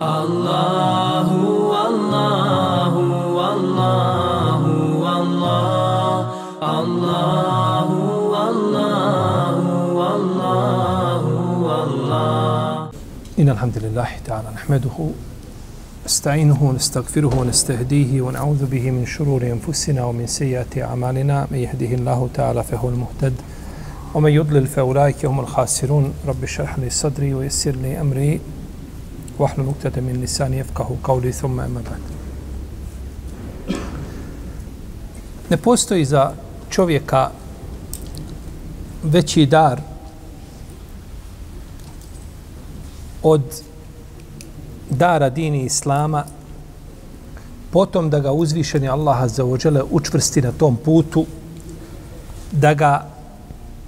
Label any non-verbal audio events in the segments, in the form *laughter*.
الله والله والله والله الله والله والله والله إن الحمد لله تعالى نحمده نستعينه ونستغفره ونستهديه ونعوذ به من شرور أنفسنا ومن سيئات أعمالنا. من يهده الله تعالى فهو المهتد ومن يضلل فأولئك هم الخاسرون. رب اشرح لي صدري ويسر لي أمري. واحلل عقدة من لساني يفقه قولي ثم أما بعد Ne postoji za čovjeka veći dar od dara dini Islama, potom da ga uzvišeni Allah za ođele učvrsti na tom putu, da ga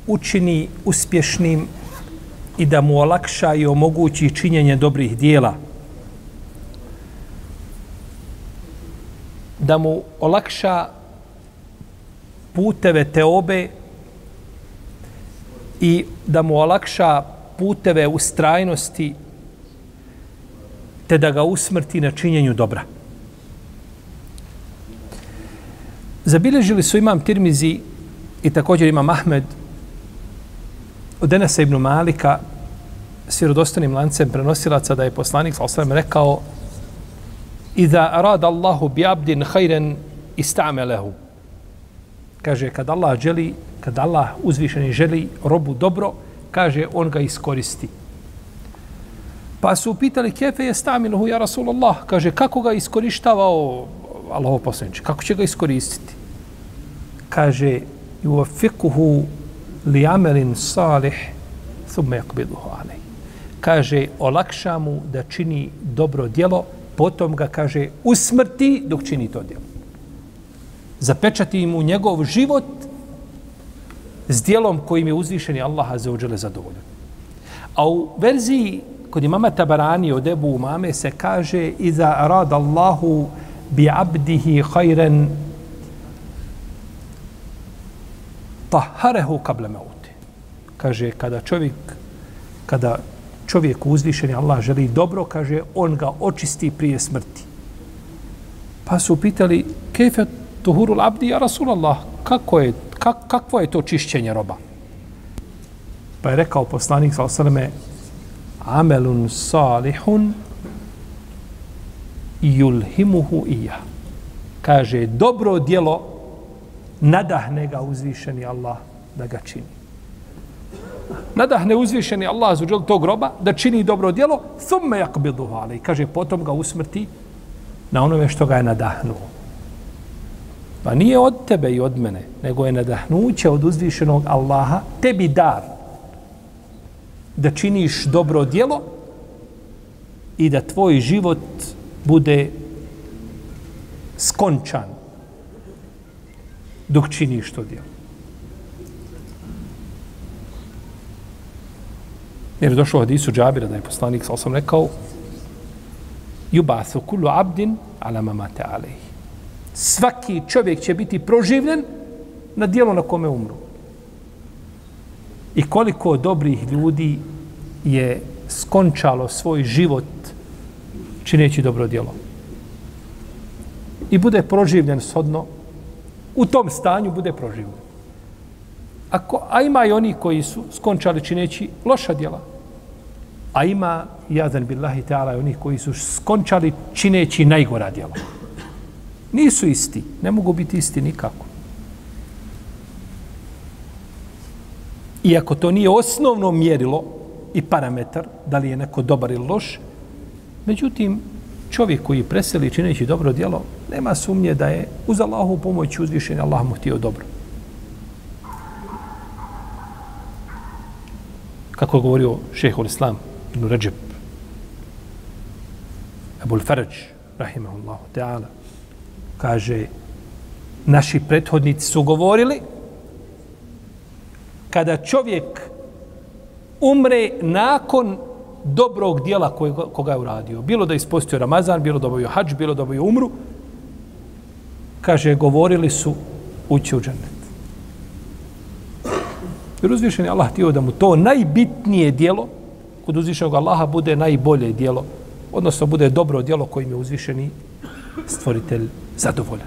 učini uspješnim i da mu olakša i omogući činjenje dobrih dijela. Da mu olakša puteve teobe i da mu olakša puteve ustrajnosti te da ga usmrti na činjenju dobra. Zabilježili su imam Tirmizi i također imam Ahmed od Enesa ibn Malika s vjerodostanim lancem prenosilaca da je poslanik sa rekao Iza arad Allahu bi abdin hajren istamelehu. Kaže, kad Allah želi, kad Allah uzvišeni želi robu dobro, kaže, on ga iskoristi. Pa su upitali, kefe je stamiluhu, ja Rasulullah, kaže, kako ga iskorištavao Allaho poslanič, kako će ga iskoristiti? Kaže, uvafikuhu li amelin salih thumme yakbiduhu alej. Kaže, olakša mu da čini dobro djelo, potom ga, kaže, usmrti dok čini to djelo. Zapečati mu njegov život s djelom kojim je uzvišeni Allah za uđele zadovoljan. A u verziji kod imama Tabarani od Ebu Umame se kaže Iza rad Allahu bi abdihi hajren taharehu kable mauti. Kaže, kada čovjek, kada čovjek uzvišen Allah želi dobro, kaže, on ga očisti prije smrti. Pa su pitali, kefe tuhurul abdi, ja Rasulallah, kako je, kak, kakvo je to čišćenje roba? Pa je rekao poslanik, sa osaleme, amelun salihun yulhimuhu ija. Kaže, dobro djelo nadahne ga uzvišeni Allah da ga čini. Nadahne uzvišeni Allah za tog groba da čini dobro djelo, thumme yakbiduhu ali. Kaže, potom ga usmrti na onome što ga je nadahnuo. Pa nije od tebe i od mene, nego je nadahnuće od uzvišenog Allaha, tebi dar da činiš dobro djelo i da tvoj život bude skončan dok činiš to djelo. Jer je došlo u hadisu Džabira da je poslanik, sa sam rekao, jubathu kullu abdin ala mamate alej. Svaki čovjek će biti proživljen na dijelo na kome umru. I koliko dobrih ljudi je skončalo svoj život čineći dobro djelo. I bude proživljen sodno, u tom stanju bude proživljen. Ako, a ima i oni koji su skončali čineći loša djela. A ima, jazan billahi ta'ala, oni koji su skončali čineći najgora djela. Nisu isti. Ne mogu biti isti nikako. Iako to nije osnovno mjerilo i parametar, da li je neko dobar ili loš, međutim, čovjek koji preseli čineći dobro djelo, nema sumnje da je uz Allahovu pomoć uzvišen, Allah mu htio dobro. Kako je govorio šehol Islam, Ibn Ređeb, Ebul Faraj, rahimahullahu ta'ala, kaže, naši prethodnici su govorili, kada čovjek umre nakon dobrog dijela koje, koga je uradio. Bilo da ispostio Ramazan, bilo da obavio hađ, bilo da obavio umru. Kaže, govorili su ući u džennet. Jer uzvišen je Allah htio da mu to najbitnije dijelo, kod uzvišenog Allaha bude najbolje dijelo odnosno bude dobro djelo kojim je uzvišeni stvoritelj zadovoljan.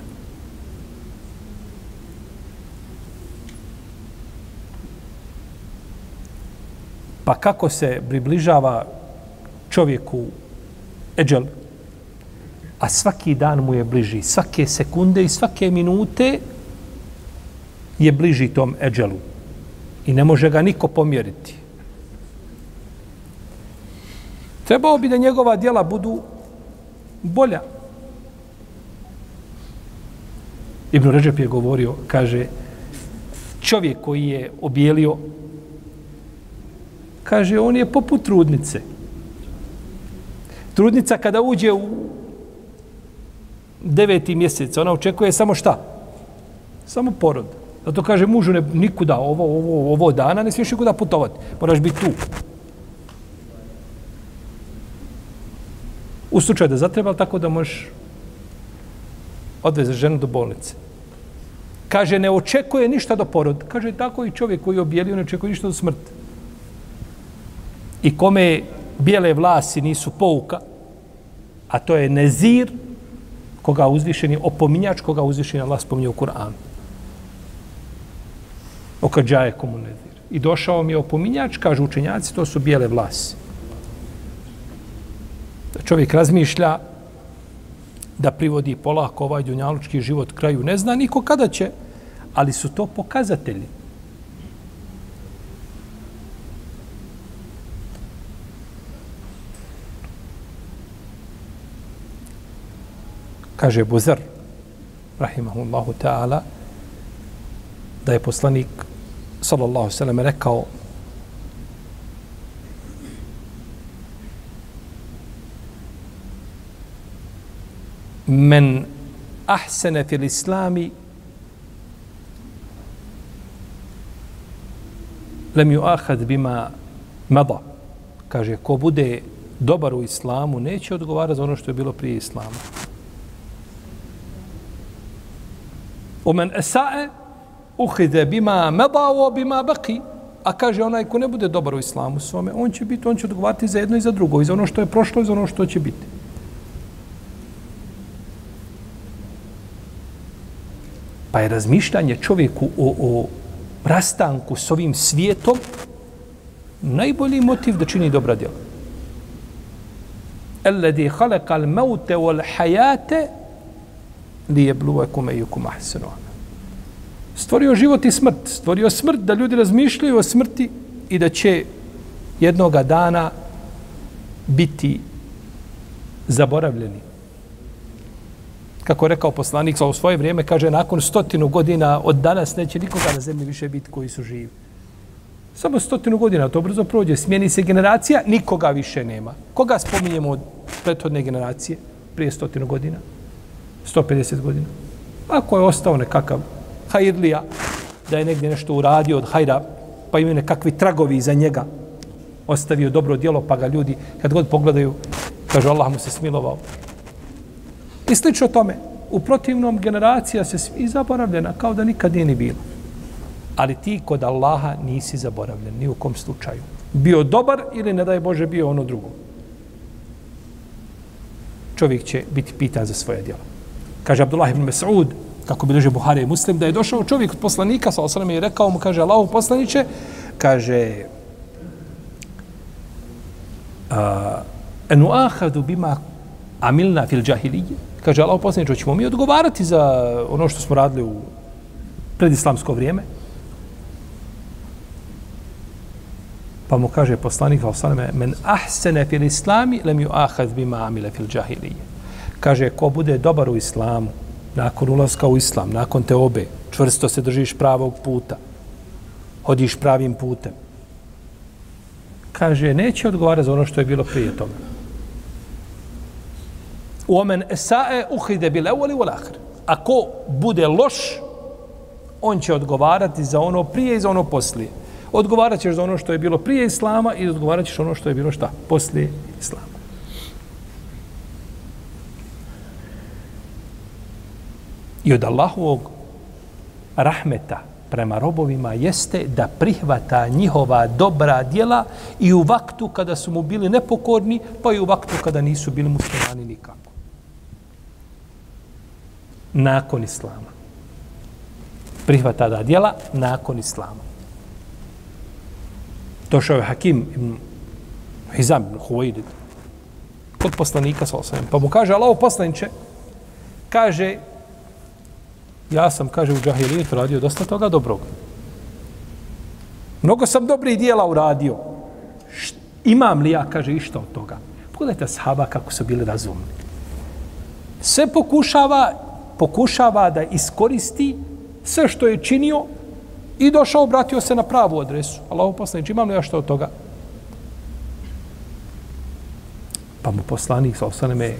Pa kako se približava čovjeku eđel, a svaki dan mu je bliži, svake sekunde i svake minute je bliži tom eđelu. I ne može ga niko pomjeriti. Trebao bi da njegova djela budu bolja. Ibn Ređep je govorio, kaže, čovjek koji je objelio, kaže, on je poput trudnice. Trudnica kada uđe u deveti mjesec, ona očekuje samo šta? Samo porod. Zato kaže mužu ne, nikuda ovo, ovo, ovo dana ne smiješ nikuda putovati. Moraš biti tu. U slučaju da zatreba, tako da možeš odveze ženu do bolnice. Kaže, ne očekuje ništa do porod. Kaže, tako i čovjek koji je objelio, ne očekuje ništa do smrti. I kome bijele vlasi nisu pouka, a to je nezir, koga uzvišeni, opominjač koga uzvišeni Allah spominje u Kur'anu. Okađaje komu nezir. I došao mi je opominjač, kažu učenjaci, to su bijele vlasi. Da čovjek razmišlja da privodi polako ovaj dunjalučki život kraju. Ne zna niko kada će, ali su to pokazatelji. Kaže Buzar, rahimahullahu ta'ala, da je poslanik, sallallahu sallam, rekao, men ahsene fil islami lem ju ahad bima mada. Kaže, ko bude dobar u islamu, neće odgovarati za ono što je bilo prije islama. Omen esae uhide bima medao bima baki. A kaže onaj ko ne bude dobar u islamu svome, on će biti, on će odgovarati za jedno i za drugo, i za ono što je prošlo i za ono što će biti. Pa je razmišljanje čovjeku o, o rastanku s ovim svijetom najbolji motiv da čini dobra djela. Alladhi khalaqa al-mauta wal-hayata li je bluvekum e ahsenu Stvorio život i smrt. Stvorio smrt da ljudi razmišljaju o smrti i da će jednoga dana biti zaboravljeni. Kako je rekao poslanik, u svoje vrijeme kaže, nakon stotinu godina od danas neće nikoga na zemlji više biti koji su živi. Samo stotinu godina, to brzo prođe. Smijeni se generacija, nikoga više nema. Koga spominjemo od prethodne generacije prije stotinu godina? 150 godina. Ako je ostao nekakav hajrlija, da je negdje nešto uradio od hajra, pa imaju nekakvi tragovi za njega, ostavio dobro djelo, pa ga ljudi, kad god pogledaju, kaže Allah mu se smilovao. I slično tome, u protivnom generacija se i zaboravljena, kao da nikad nije ni bilo. Ali ti kod Allaha nisi zaboravljen, ni u kom slučaju. Bio dobar ili ne daj Bože bio ono drugo. Čovjek će biti pitan za svoje djelo kaže Abdullah ibn Mas'ud, kako bi Buhari i Muslim, da je došao čovjek od poslanika, sa osrame, i rekao mu, kaže, Allahu poslaniće, kaže, enu ahadu bima amilna fil džahilije, kaže, Allahu poslaniće, ćemo mi odgovarati za ono što smo radili u predislamsko vrijeme, Pa mu kaže poslanik, men ahsene fil islami, lem ju ahad bima amile fil džahilije kaže, ko bude dobar u islamu, nakon ulaska u islam, nakon te obe, čvrsto se držiš pravog puta, hodiš pravim putem, kaže, neće odgovarati za ono što je bilo prije toga. Omen esae uhide bil evoli u lahir. Ako bude loš, on će odgovarati za ono prije i za ono poslije. Odgovarat ćeš za ono što je bilo prije islama i odgovarat ćeš ono što je bilo šta? Poslije islama. I od Allahovog rahmeta prema robovima jeste da prihvata njihova dobra djela i u vaktu kada su mu bili nepokorni, pa i u vaktu kada nisu bili muslimani nikako. Nakon Islama. Prihvata da djela nakon Islama. Došao je Hakim ibn Hizam ibn Huwajdid kod poslanika sa osvijem. Pa mu kaže, Allaho poslaniče, kaže, ja sam, kaže, u džahilijetu radio dosta toga dobrog. Mnogo sam dobrih dijela uradio. Št, imam li ja, kaže, išta od toga? Pogledajte sahaba kako su bili razumni. Sve pokušava, pokušava da iskoristi sve što je činio i došao, obratio se na pravu adresu. Allah poslanič, imam li ja što od toga? Pa mu poslanik sa osaneme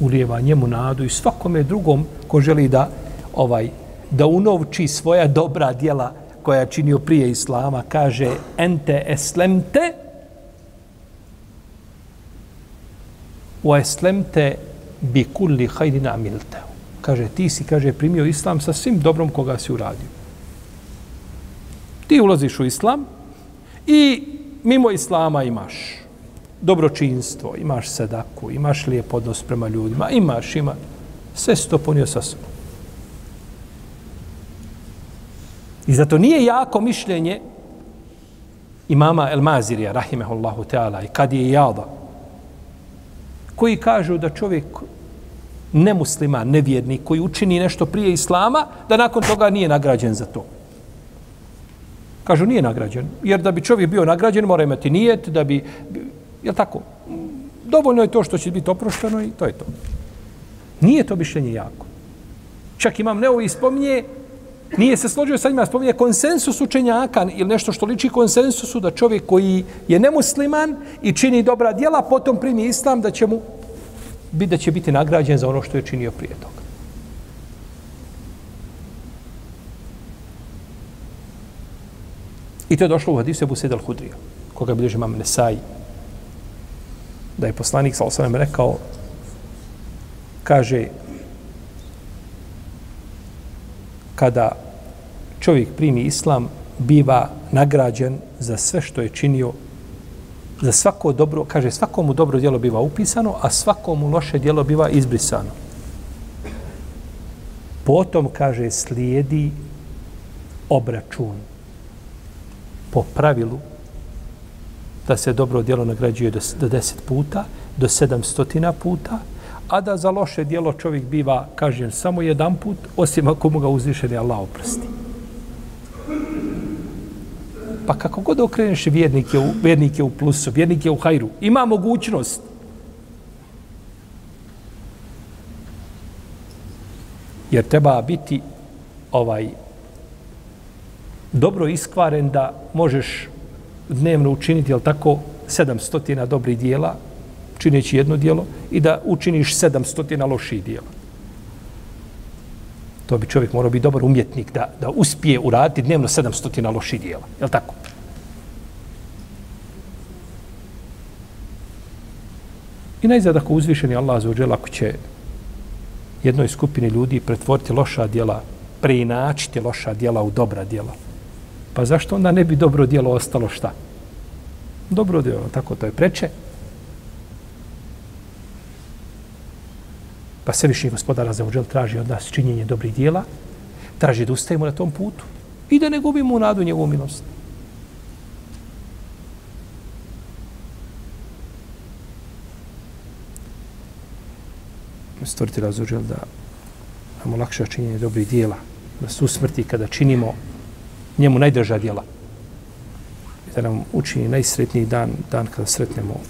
ulijeva njemu nadu i svakome drugom ko želi da ovaj da unovči svoja dobra djela koja je činio prije Islama, kaže ente eslemte wa eslemte bi kulli hajdina amilte. Kaže, ti si, kaže, primio Islam sa svim dobrom koga si uradio. Ti ulaziš u Islam i mimo Islama imaš dobročinstvo, imaš sedaku, imaš lijep odnos prema ljudima, imaš, ima, sve si to ponio sa sobom. I zato nije jako mišljenje imama El Mazirija, rahimehullahu teala, i kad je jada, koji kažu da čovjek nemuslima, nevjernik, koji učini nešto prije Islama, da nakon toga nije nagrađen za to. Kažu, nije nagrađen. Jer da bi čovjek bio nagrađen, mora imati nijet, da bi... Je tako? Dovoljno je to što će biti oprošteno i to je to. Nije to mišljenje jako. Čak imam neovi spominje nije se složio sa njima, spominje konsensus učenjaka ili nešto što liči konsensusu da čovjek koji je nemusliman i čini dobra djela, potom primi islam da će mu biti da će biti nagrađen za ono što je činio prije toga. I to je došlo u hadisu Ebu Sedel Hudrija, koga bilježi imam Nesai, da je poslanik sa osvrame rekao, kaže, kada čovjek primi islam, biva nagrađen za sve što je činio, za svako dobro, kaže, svakomu dobro djelo biva upisano, a svakomu loše djelo biva izbrisano. Potom, kaže, slijedi obračun po pravilu da se dobro djelo nagrađuje do, do deset puta, do sedamstotina puta, a da za loše dijelo čovjek biva kažen samo jedan put, osim ako mu ga uzvišeni Allah oprosti. Pa kako god okreneš vjernike u, vjernike u plusu, vjernike u hajru, ima mogućnost jer treba biti ovaj dobro iskvaren da možeš dnevno učiniti, jel tako, sedamstotina dobrih dijela, čineći jedno dijelo i da učiniš sedamstotina loših dijela. To bi čovjek morao biti dobar umjetnik da, da uspije uraditi dnevno sedamstotina loših dijela. Je li tako? I najzad ako uzvišeni Allah za uđel, ako će jednoj skupini ljudi pretvoriti loša dijela, preinačiti loša dijela u dobra dijela, pa zašto onda ne bi dobro dijelo ostalo šta? Dobro dijelo, tako to je preče, Pa sve više gospodara za uđel traži od nas činjenje dobrih dijela, traži da ustajemo na tom putu i da ne gubimo u nadu njegovu milost. Stvoriti razuđel da nam olakša činjenje dobrih dijela, da su usmrti kada činimo njemu najdrža dijela. I da nam učini najsretniji dan, dan kada sretnemo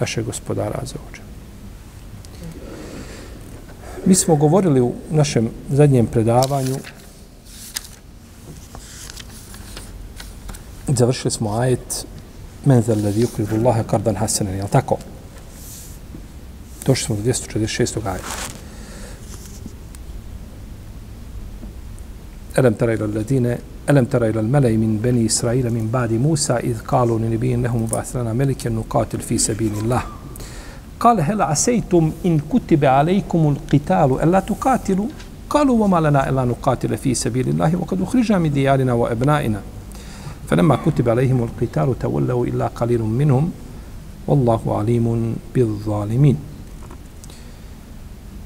našeg gospodara za uđel. Mi smo govorili u našem zadnjem predavanju, završili smo ajet men zel ladhi yukridu Allahe kardan hasanan, jel tako? Došli smo do 246. ajeta. ألم تر إلى الذين ألم تر إلى الملأ من بني إسرائيل من بعد موسى إذ قالوا لنبي لهم مبعث لنا ملكا نقاتل في سبيل الله قال هل عسيتم إن كتب عليكم القتال ألا تقاتلوا قالوا وما لنا إلا نقاتل في سبيل الله وقد أخرجنا من ديارنا وأبنائنا فلما كتب عليهم القتال تولوا إلا قليل منهم والله عليم بالظالمين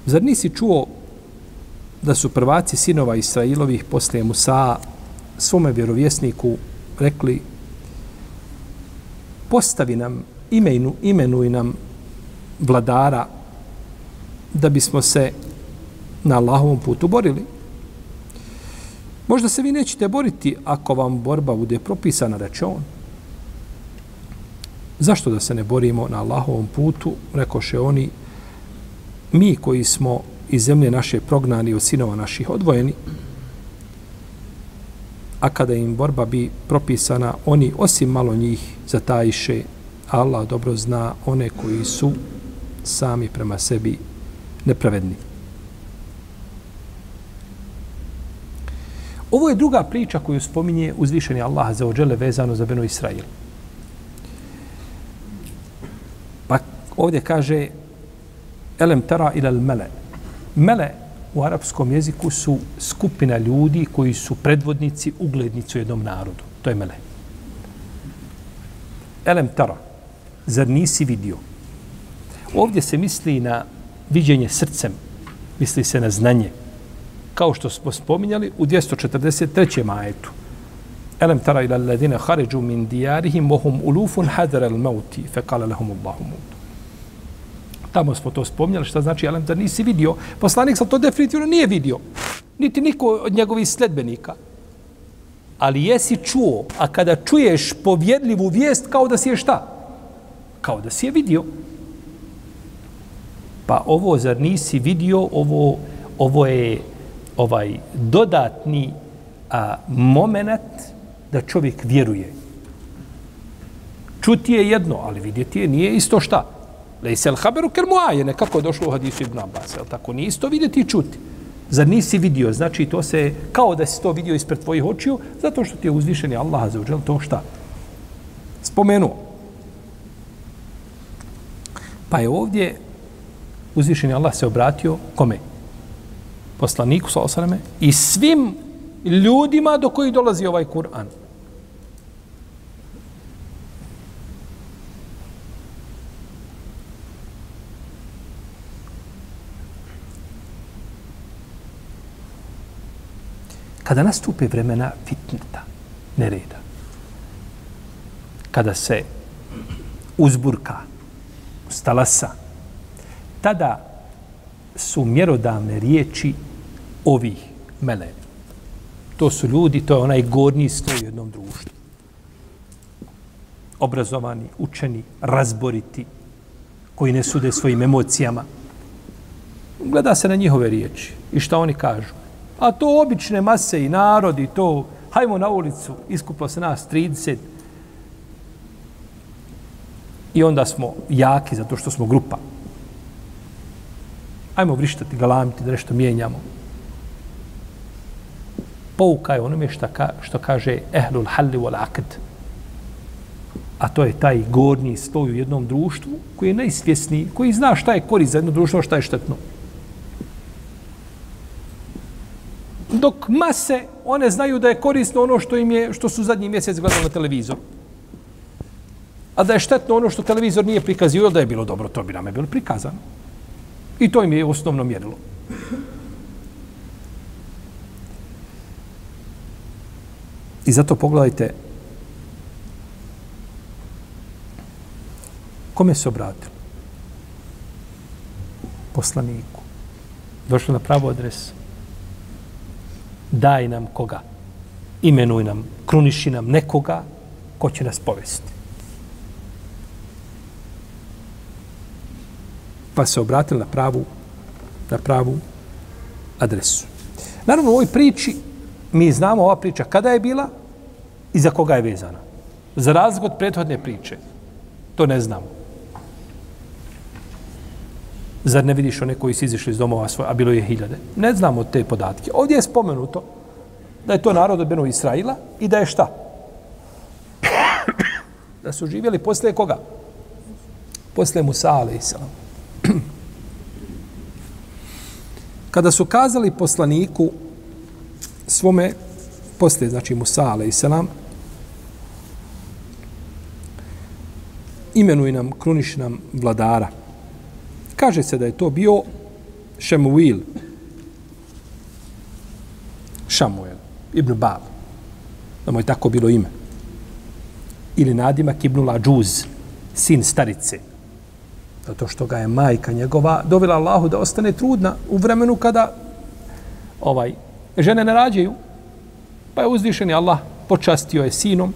Zar nisi čuo da su prvaci sinova Israilovih posle Musa svome vjerovjesniku rekli postavi nam imenu, imenuj nam vladara da bismo se na Allahovom putu borili. Možda se vi nećete boriti ako vam borba bude propisana, reče on. Zašto da se ne borimo na Allahovom putu, rekoše oni, mi koji smo iz zemlje naše prognani od sinova naših odvojeni, a kada im borba bi propisana, oni osim malo njih zatajiše, Allah dobro zna one koji su sami prema sebi nepravedni. Ovo je druga priča koju spominje uzvišeni Allah za ođele vezano za Beno Israil. Pa ovdje kaže Elem tara ilal mele. Mele u arapskom jeziku su skupina ljudi koji su predvodnici, uglednici u jednom narodu. To je mele. Elem tara. Zar nisi vidio? Ovdje se misli na viđenje srcem. Misli se na znanje kao što smo spominjali u 243. majetu. Elem tara ila alladine haređu min dijarihim vohum ulufun hadar al mauti fe kale lahum Allahu mutu. Tamo smo to spominjali, šta znači Elem da nisi vidio. Poslanik sam to definitivno nije vidio. Niti niko od njegovih sledbenika. Ali jesi čuo, a kada čuješ povjedljivu vijest, kao da si je šta? Kao da si je vidio. Pa ovo, zar nisi vidio, ovo, ovo je ovaj dodatni a, moment da čovjek vjeruje. Čuti je jedno, ali vidjeti je nije isto šta. Lejsel haberu ker muaje, nekako je došlo u hadisu Ibn Abbas, je tako? Nije isto vidjeti i čuti. Zar nisi vidio? Znači, to se, kao da si to vidio ispred tvojih očiju, zato što ti je uzvišeni Allah za uđel to šta? Spomenuo. Pa je ovdje uzvišeni Allah se obratio kome? poslaniku sa osaname i svim ljudima do kojih dolazi ovaj Kur'an. Kada nastupe vremena fitneta, nereda, kada se uzburka, stalasa, tada su mjerodavne riječi ovih meleni. To su ljudi, to je onaj gornji stoj u jednom društvu. Obrazovani, učeni, razboriti, koji ne sude svojim emocijama. Gleda se na njihove riječi i šta oni kažu. A to obične mase i narodi, to, hajmo na ulicu, iskuplo se nas 30 i onda smo jaki zato što smo grupa. Ajmo vrištati, galamiti, da nešto mijenjamo pouka je onome što, ka, što kaže ehlul halli wal akd. A to je taj gornji sloj u jednom društvu koji je najsvjesniji, koji zna šta je korist za jedno društvo, šta je štetno. Dok mase, one znaju da je korisno ono što im je, što su zadnji mjesec gledali na televizor. A da je štetno ono što televizor nije prikazio, da je bilo dobro, to bi nam je bilo prikazano. I to im je osnovno mjerilo. I zato pogledajte kome se obratilo? Poslaniku. Došlo na pravu adresu. Daj nam koga? Imenuj nam, kruniši nam nekoga ko će nas povesti. Pa se obratili na pravu, na pravu adresu. Naravno, u ovoj priči mi znamo ova priča kada je bila i za koga je vezana. Za razliku od prethodne priče. To ne znamo. Zar ne vidiš one koji su izišli iz domova svoje, a bilo je hiljade? Ne znamo te podatke. Ovdje je spomenuto da je to narod od Benu Israila i da je šta? *coughs* da su živjeli posle koga? Posle Musa, alaih salam. Kada su kazali poslaniku svome, poslije, znači Musa, ale i selam, imenuj nam, kruniš nam vladara. Kaže se da je to bio Šemuil, Šamuel, Ibn Bab, da mu je tako bilo ime. Ili nadimak Ibn Lađuz, sin starice. Zato što ga je majka njegova dovela Allahu da ostane trudna u vremenu kada ovaj žene ne rađaju. Pa je uzvišeni Allah počastio je sinom,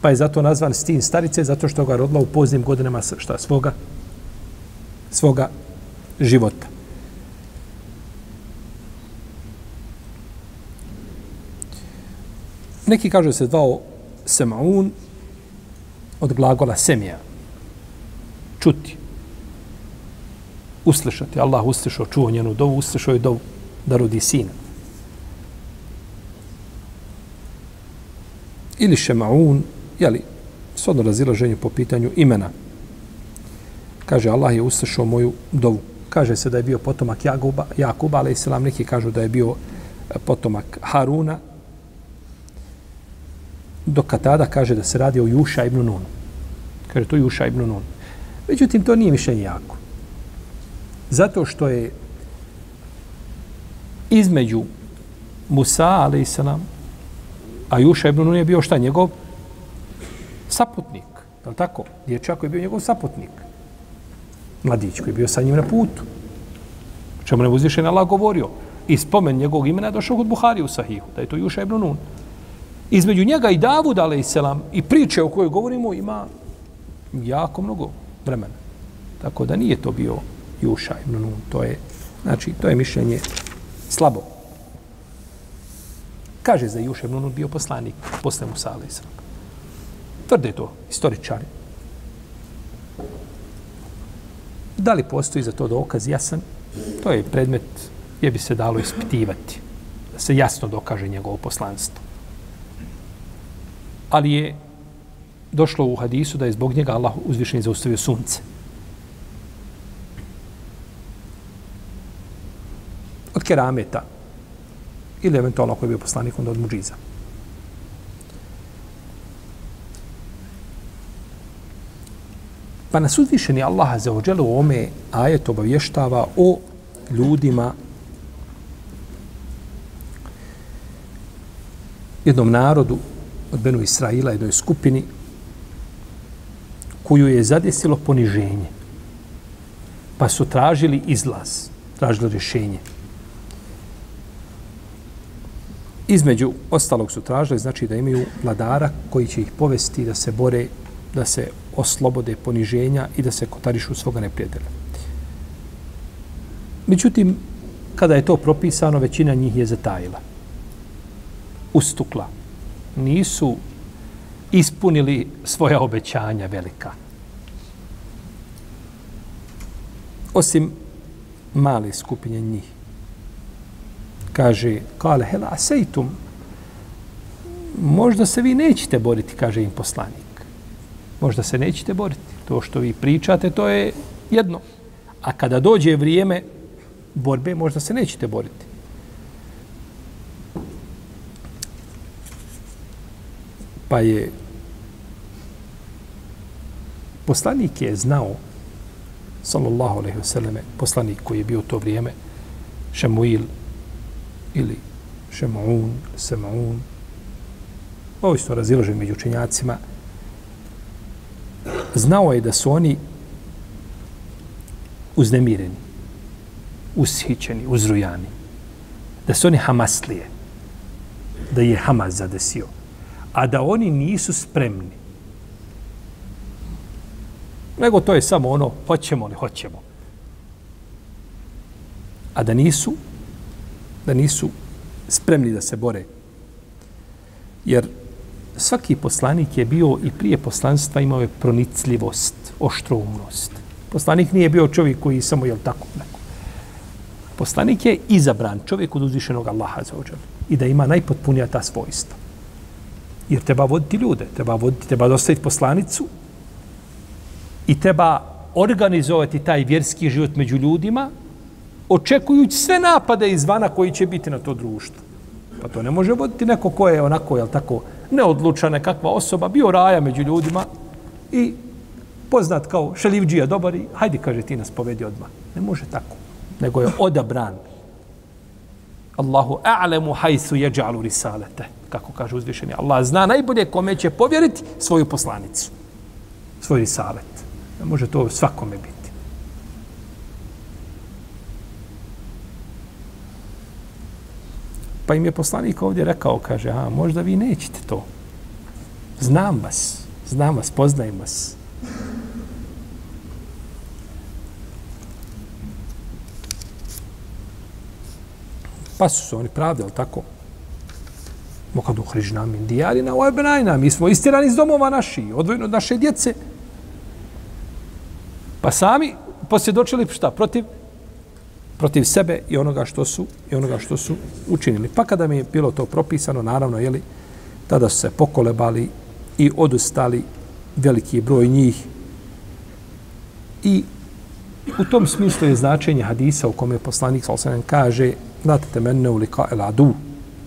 pa je zato nazvan sin starice, zato što ga rodila u poznim godinama šta, svoga, svoga života. Neki kažu se zvao Semaun od glagola semija. Čuti. Uslišati. Allah uslišao, čuo njenu dovu, uslišao je dovu da rodi sina. Ili Šemaun, jeli, sodno razilaženje po pitanju imena. Kaže, Allah je uslišao moju dovu. Kaže se da je bio potomak Jakuba, Jakuba ali islam neki kažu da je bio e, potomak Haruna, dok Katada kaže da se radi o Juša ibn Nunu. Kaže to Juša ibn Nun. Međutim, to nije mišljenje jako. Zato što je između Musa, ali i salam, a Juša ibn Nun je bio šta njegov? Saputnik. Je li tako? Dječak koji je bio njegov saputnik. Mladić koji je bio sa njim na putu. Čemu ne uzvišen Allah govorio. I spomen njegovog imena je došao kod Buhari u Sahihu. Da je to Juša ibn Nun između njega i Davud, alaihissalam, i priče o kojoj govorimo, ima jako mnogo vremena. Tako da nije to bio Juša ibn Nun. To je, znači, to je mišljenje slabo. Kaže za Juša ibn Nun bio poslanik posle Musa, a.s. Tvrde to istoričari. Da li postoji za to dokaz jasan? To je predmet gdje bi se dalo ispitivati. Da se jasno dokaže njegovo poslanstvo ali je došlo u hadisu da je zbog njega Allah uzvišen zaustavio sunce. Od kerameta ili eventualno ako je bio poslanik onda od muđiza. Pa nas uzvišeni Allah za ođelu u ome ajet obavještava o ljudima jednom narodu od Benu Israila, jednoj skupini, koju je zadesilo poniženje. Pa su tražili izlaz, tražili rješenje. Između ostalog su tražili, znači da imaju vladara koji će ih povesti da se bore, da se oslobode poniženja i da se kotarišu svoga neprijatelja. Međutim, kada je to propisano, većina njih je zatajila. Ustukla, nisu ispunili svoja obećanja velika. Osim male skupine njih. Kaže, kale, hela, asejtum, možda se vi nećete boriti, kaže im poslanik. Možda se nećete boriti. To što vi pričate, to je jedno. A kada dođe vrijeme borbe, možda se nećete boriti. Pa je poslanik je znao sallallahu alejhi ve selleme poslanik koji je bio to vrijeme Šemuil ili šemaun, semaun. ovo isto razilažen među učenjacima znao je da su oni uznemireni ushićeni, uzrujani da su oni hamaslije da je Hamas zadesio a da oni nisu spremni. Nego to je samo ono, hoćemo li, hoćemo. A da nisu, da nisu spremni da se bore. Jer svaki poslanik je bio i prije poslanstva imao je pronicljivost, oštroumnost. Poslanik nije bio čovjek koji samo je tako neko. Poslanik je izabran čovjek od uzvišenog Allaha za ođer. I da ima najpotpunija ta svojstva. Jer treba voditi ljude, treba voditi, treba dostaviti poslanicu i treba organizovati taj vjerski život među ljudima očekujući sve napade izvana koji će biti na to društvo. Pa to ne može voditi neko ko je onako, jel tako, neodlučan nekakva osoba, bio raja među ljudima i poznat kao šelivđija dobar i hajde, kaže, ti nas povedi odmah. Ne može tako. Nego je odabran. Allahu a'lemu hajsu jeđalu risalete. Kako kaže uzvišeni. Allah zna najbolje kome će povjeriti svoju poslanicu. Svoj risalet. Ne može to svakome biti. Pa im je poslanik ovdje rekao, kaže, a možda vi nećete to. Znam vas, znam vas, poznajem vas. Pa su se oni pravdali tako. Mokad uhriž nam indijarina, ovo je mi smo istirani iz domova naši, odvojeno od naše djece. Pa sami posvjedočili šta? Protiv protiv sebe i onoga što su i onoga što su učinili. Pa kada mi je bilo to propisano, naravno, je li tada su se pokolebali i odustali veliki broj njih. I u tom smislu je značenje hadisa u kome poslanik sallallahu kaže: "Znate temenne u lika el adu,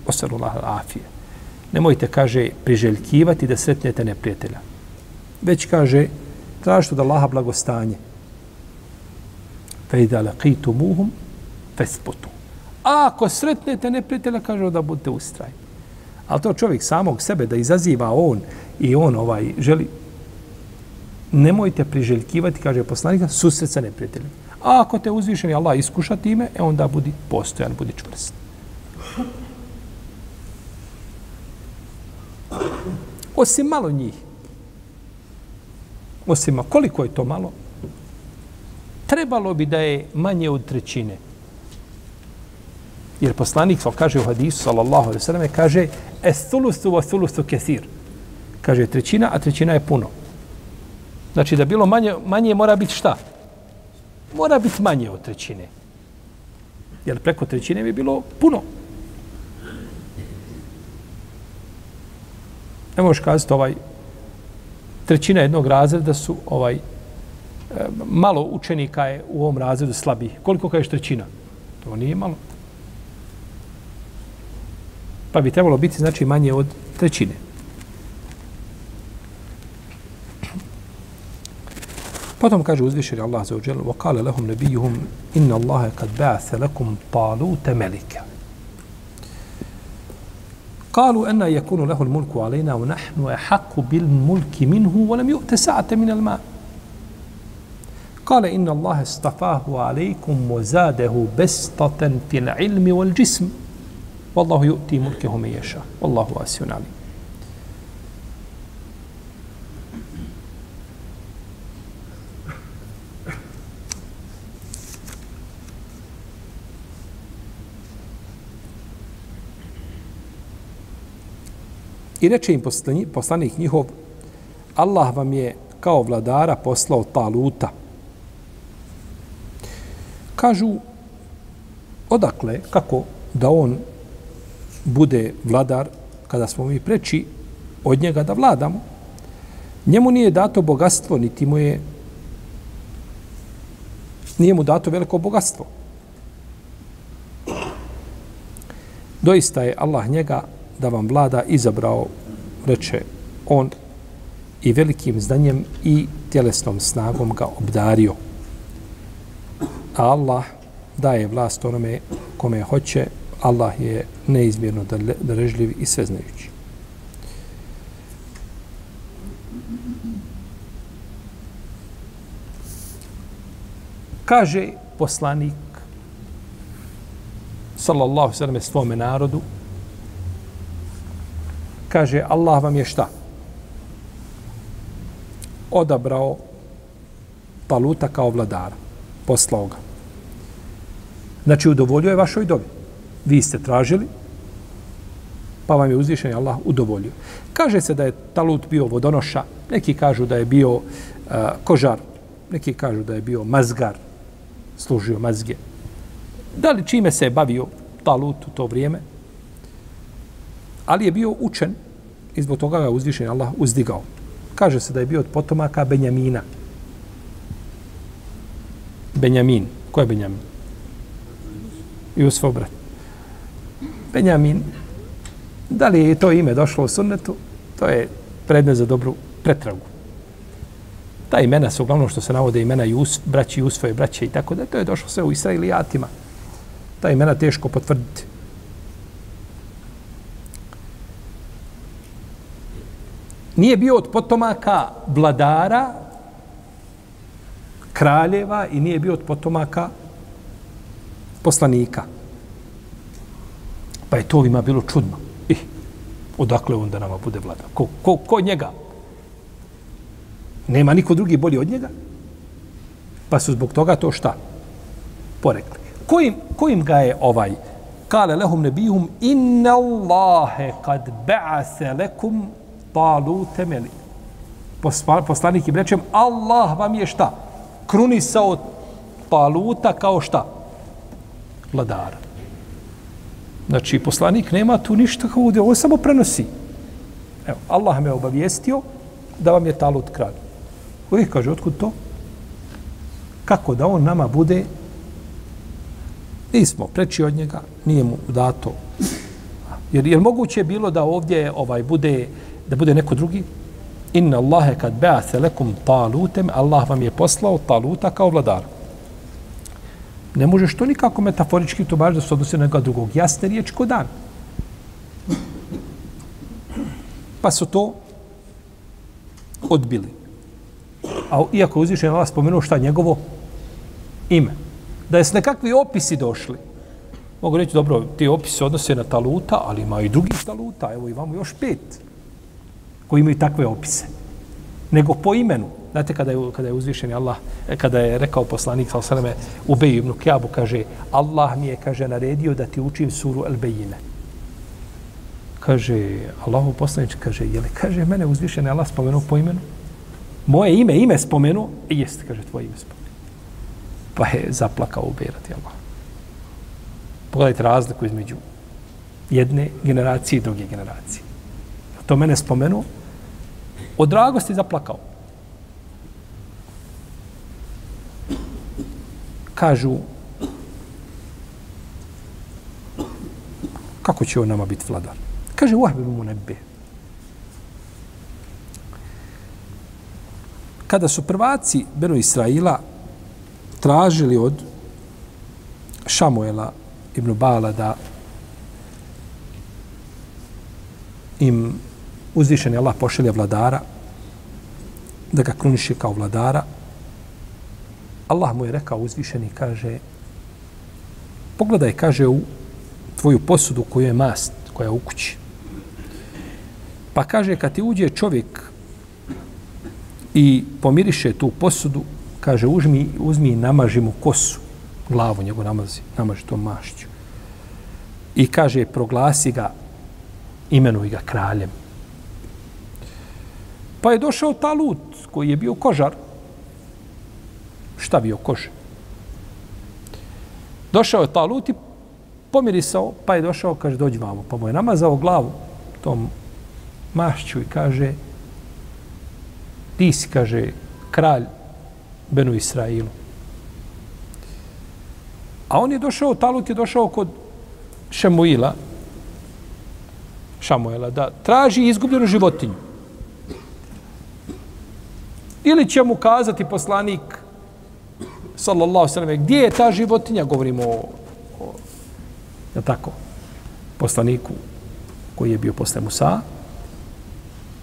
wasallallahu afije." Nemojte kaže priželjkivati da sretnete neprijatelja. Već kaže tražite da Allaha blagostanje. Fa idza laqitumuhum fesputu. A ako sretnete neprijatelja, kaže da budete ustrajni. Ali to čovjek samog sebe da izaziva on i on ovaj želi nemojte priželjkivati, kaže poslanik, susret sa neprijateljem. A ako te uzvišeni Allah iskuša time, e onda budi postojan, budi čvrst. Osim malo njih. Osim koliko je to malo? Trebalo bi da je manje od trećine. Jer poslanik sal kaže u hadisu, sallallahu alaihi sallam, kaže es thulustu wa thulustu kethir. Kaže trećina, a trećina je puno. Znači da bilo manje, manje mora biti šta? Mora biti manje od trećine. Jer preko trećine bi bilo puno. Ne možeš kazati ovaj trećina jednog razreda su ovaj malo učenika je u ovom razredu slabih. Koliko kažeš trećina? To nije malo pa bi trebalo biti znači manje od trećine. Potom kaže uzvišeni Allah za uđel, وَقَالَ لَهُمْ نَبِيُّهُمْ إِنَّ اللَّهَ قَدْ بَعْثَ لَكُمْ طَالُوتَ مَلِكَ قالوا أن يكون له الملك علينا ونحن أحق بالملك منه ولم يؤت سعة من Kale inna Allahe stafahu alaikum mozadehu bestaten fin ilmi wal jism. Wallahu yu'ti mulke me ješa. Wallahu asiun ali. I reče im poslanik njihov, Allah vam je kao vladara poslao Taluta, ta Kažu, odakle, kako da on bude vladar, kada smo mi preči od njega da vladamo, njemu nije dato bogatstvo, niti mu je nije mu dato veliko bogatstvo. Doista je Allah njega da vam vlada izabrao, reče on, i velikim znanjem i tjelesnom snagom ga obdario. A Allah daje vlast onome kome hoće Allah je neizmjerno darežljiv i sveznajući. Kaže poslanik sallallahu sallam svome narodu kaže Allah vam je šta? Odabrao Taluta kao vladara. Poslao ga. Znači, udovoljuje vašoj dobi vi ste tražili, pa vam je uzvišen Allah udovoljio. Kaže se da je Talut bio vodonoša, neki kažu da je bio uh, kožar, neki kažu da je bio mazgar, služio mazge. Da li čime se je bavio Talut u to vrijeme? Ali je bio učen i zbog toga ga uzvišen Allah uzdigao. Kaže se da je bio od potomaka Benjamina. Benjamin. Ko je Benjamin? Jusufov brat. Benjamin, da li je to ime došlo u sunnetu, to je predmet za dobru pretragu. Ta imena su uglavnom što se navode imena Jus, braći Jusufove braće i tako da to je došlo sve u Israilijatima. Ta imena teško potvrditi. Nije bio od potomaka vladara, kraljeva i nije bio od potomaka poslanika. Pa je to ovima bilo čudno. I odakle onda nama bude vladar? Ko, ko, ko njega? Nema niko drugi bolji od njega? Pa su zbog toga to šta? Porekli. Kojim, kojim ga je ovaj? Kale lehum nebihum inna Allahe kad ba'ase lekum talu temeli. Poslanik im rečem, Allah vam je šta? Krunisao taluta kao šta? Vladara. Znači, poslanik nema tu ništa kao ovdje, ovo samo prenosi. Evo, Allah me obavijestio da vam je talut kralj. Uvijek kaže, otkud to? Kako da on nama bude nismo preči od njega, nije mu dato. Jer je moguće bilo da ovdje ovaj bude da bude neko drugi? Inna Allahe kad ba'athe lekum talutem, Allah vam je poslao taluta kao vladar. Ne možeš to nikako metaforički to baš da se odnosi na drugog. Jasne riječ ko dan. Pa su to odbili. A iako uzvišen Allah spomenuo šta njegovo ime. Da je s nekakvi opisi došli. Mogu reći, dobro, ti opisi odnose na taluta, ali ima i drugih taluta. Evo imamo još pet koji imaju takve opise. Nego po imenu. Znate, kada je, kada je uzvišen Allah, kada je rekao poslanik, sa sveme, u Beju ibn Kjabu, kaže, Allah mi je, kaže, naredio da ti učim suru El Bejine. Kaže, Allahu poslanič, kaže, je li, kaže, mene uzvišen Allah spomenuo po imenu? Moje ime, ime spomenu, jeste, kaže, tvoje ime spomenuo. Pa je zaplakao u Bejrati Allah. Pogledajte razliku između jedne generacije i druge generacije. To mene spomenuo, od dragosti zaplakao. Kažu, kako će on nama biti vladar? Kaže, uhbi mu nebe. Kada su prvaci Beno Israila tražili od Šamuela ibn Bala da im uzvišen je Allah pošelje vladara, da ga kruniše kao vladara. Allah mu je rekao uzvišeni, kaže, pogledaj, kaže, u tvoju posudu koju je mast, koja je u kući. Pa kaže, kad ti uđe čovjek i pomiriše tu posudu, kaže, uzmi, uzmi i namaži mu kosu, glavu njegu namazi, namaži to mašću. I kaže, proglasi ga, imenuj ga kraljem. Pa je došao Talut, koji je bio kožar štavio kože? Došao je Talut i pomirisao, pa je došao, kaže, dođi vamo. Pa mu je namazao glavu tom mašću i kaže, ti si, kaže, kralj Benu Israilu. A on je došao, Talut je došao kod Šemuila, Šamuela, da traži izgubljenu životinju. Ili će mu kazati poslanik sallallahu sallam, gdje je ta životinja? Govorimo o, o ja tako, poslaniku koji je bio posle Musa.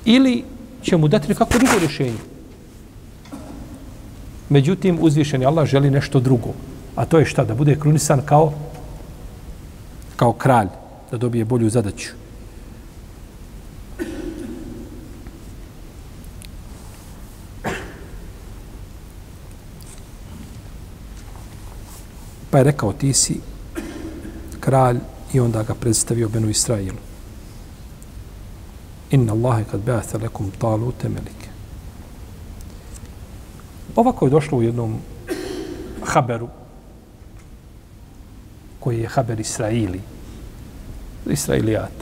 Ili će mu dati nekako drugo rješenje. Međutim, uzvišeni Allah želi nešto drugo. A to je šta? Da bude krunisan kao kao kralj. Da dobije bolju zadaću. Pa je rekao, ti si kralj i onda ga predstavio Benu Israilu. Inna Allahe kad be'atha lekum talu temelike. Ovako je došlo u jednom haberu koji je haber Israili. Israilijat.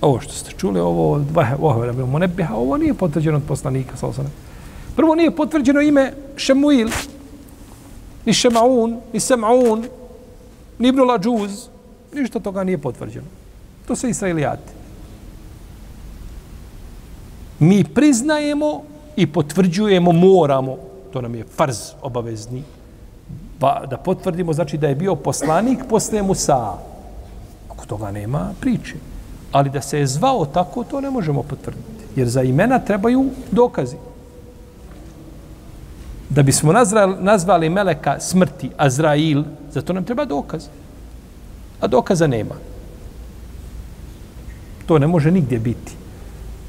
Ovo što ste čuli, ovo ovo, ovo, ovo nije potvrđeno od poslanika. Prvo nije potvrđeno ime Šemuil, ni Šemaun, ni Semaun, ni Ibn Lađuz, ništa toga nije potvrđeno. To su israelijati. Mi priznajemo i potvrđujemo, moramo, to nam je farz obavezni, ba, da potvrdimo, znači da je bio poslanik posle Musa. Ako toga nema, priče. Ali da se je zvao tako, to ne možemo potvrditi. Jer za imena trebaju dokazi. Da bismo nazvali, nazvali meleka smrti Azrail, zato nam treba dokaz. A dokaza nema. To ne može nigdje biti.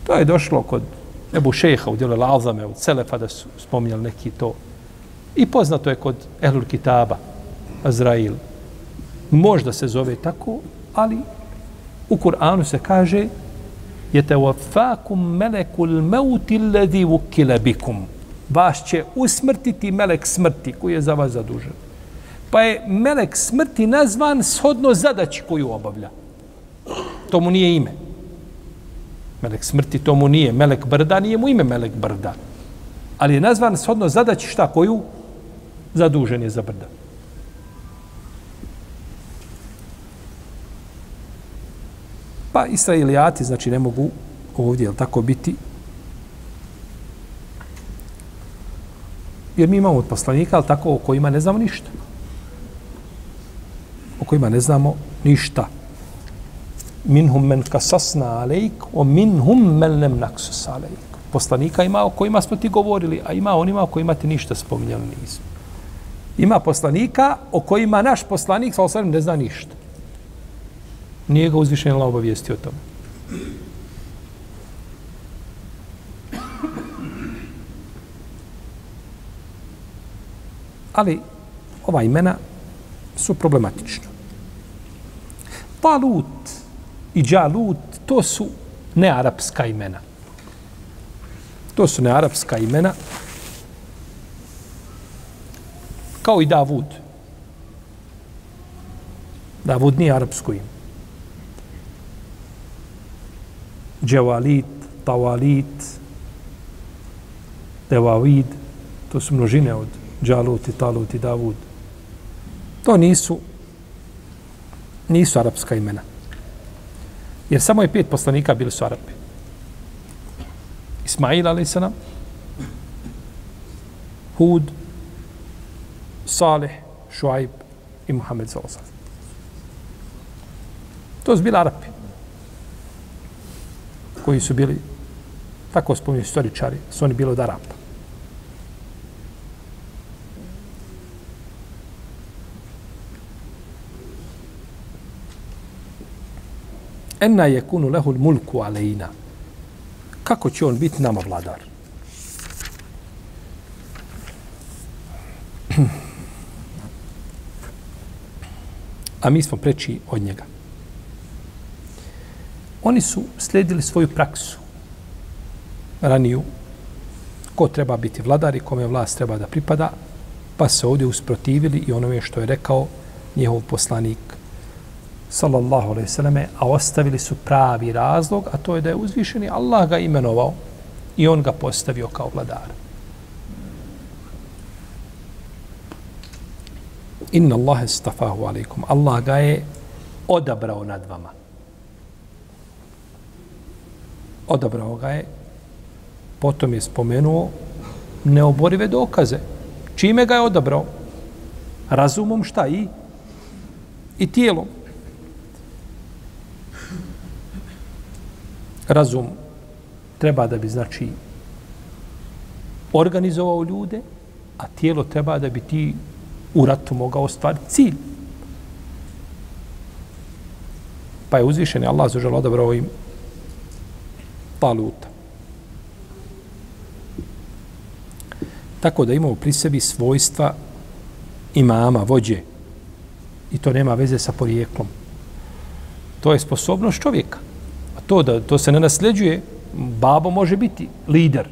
To je došlo kod Ebu Šeha u djelu Lazame, od Selefa, da su spominjali neki to. I poznato je kod Ehlul Kitaba, Azrail. Možda se zove tako, ali u Kur'anu se kaže je te wafakum melekul meuti ledi vas će usmrtiti melek smrti koji je za vas zadužen. Pa je melek smrti nazvan shodno zadaći koju obavlja. To mu nije ime. Melek smrti to mu nije. Melek brda nije mu ime Melek brda. Ali je nazvan shodno zadaći šta koju zadužen je za brda. Pa Israilijati, znači, ne mogu ovdje, jel tako, biti Jer mi imamo od poslanika, ali tako o kojima ne znamo ništa. O kojima ne znamo ništa. Minhum men kasasna alejk, o minhum men nem naksus alejk. Poslanika ima o kojima smo ti govorili, a ima onima o kojima ti ništa spominjali nismo. Ima poslanika o kojima naš poslanik, sa ne zna ništa. Nije ga uzvišenje la obavijesti o tome. Ali ova imena su problematična. Talut i Đalut, to su nearapska imena. To su nearapska imena. Kao i Davud. Davud nije arapsko ime. Dževalit, Tawalit, Devavid, to su množine od Đalut i Talut i Davud. To nisu nisu arapska imena. Jer samo je pet poslanika bili su Arapi. Ismail a.s. Hud, Salih, Šuaib i Muhammed s.a.s. To su bili Arapi. Koji su bili, tako spominju istoričari, su oni bili od Arapa. Enna je kunu lehul mulku alejna. Kako će on biti nama vladar? A mi smo preči od njega. Oni su slijedili svoju praksu raniju ko treba biti vladar i kome vlast treba da pripada, pa se ovdje usprotivili i onome što je rekao njihov poslanik sallallahu alaihi sallame, a ostavili su pravi razlog, a to je da je uzvišeni Allah ga imenovao i on ga postavio kao vladar. Inna Allah stafahu alaikum. Allah ga je odabrao nad vama. Odabrao ga je. Potom je spomenuo neoborive dokaze. Čime ga je odabrao? Razumom šta i? I tijelom. Razum treba da bi znači organizovao ljude, a tijelo treba da bi ti u ratu mogao ostvariti cilj. Pa je uzvišen Allah zažel odabrao im paluta. Tako da imamo pri sebi svojstva imama, vođe. I to nema veze sa porijeklom. To je sposobnost čovjeka to da to se ne nasljeđuje, babo može biti lider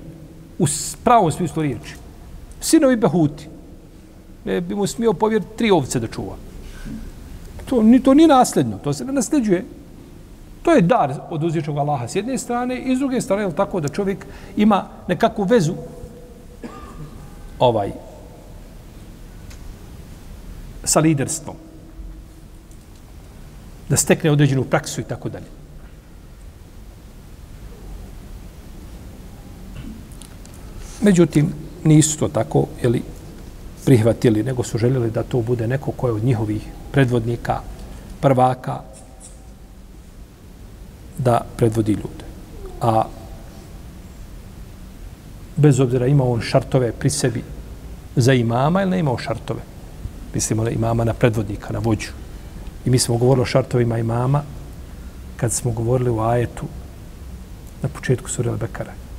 u pravom smislu riječi. Sinovi Behuti ne bi mu smio povjeriti tri ovce da čuva. To, ni, to nije nasljedno, to se ne nasljeđuje. To je dar od uzvičnog Allaha s jedne strane i s druge strane je tako da čovjek ima nekakvu vezu ovaj sa liderstvom. da stekne određenu praksu i tako dalje. Međutim, nisu to tako jeli, prihvatili, nego su željeli da to bude neko ko je od njihovih predvodnika, prvaka, da predvodi ljude. A bez obzira ima on šartove pri sebi za imama ili ne imao šartove. Mislimo na imama, na predvodnika, na vođu. I mi smo govorili o šartovima imama kad smo govorili u ajetu na početku sura Al-Bekara.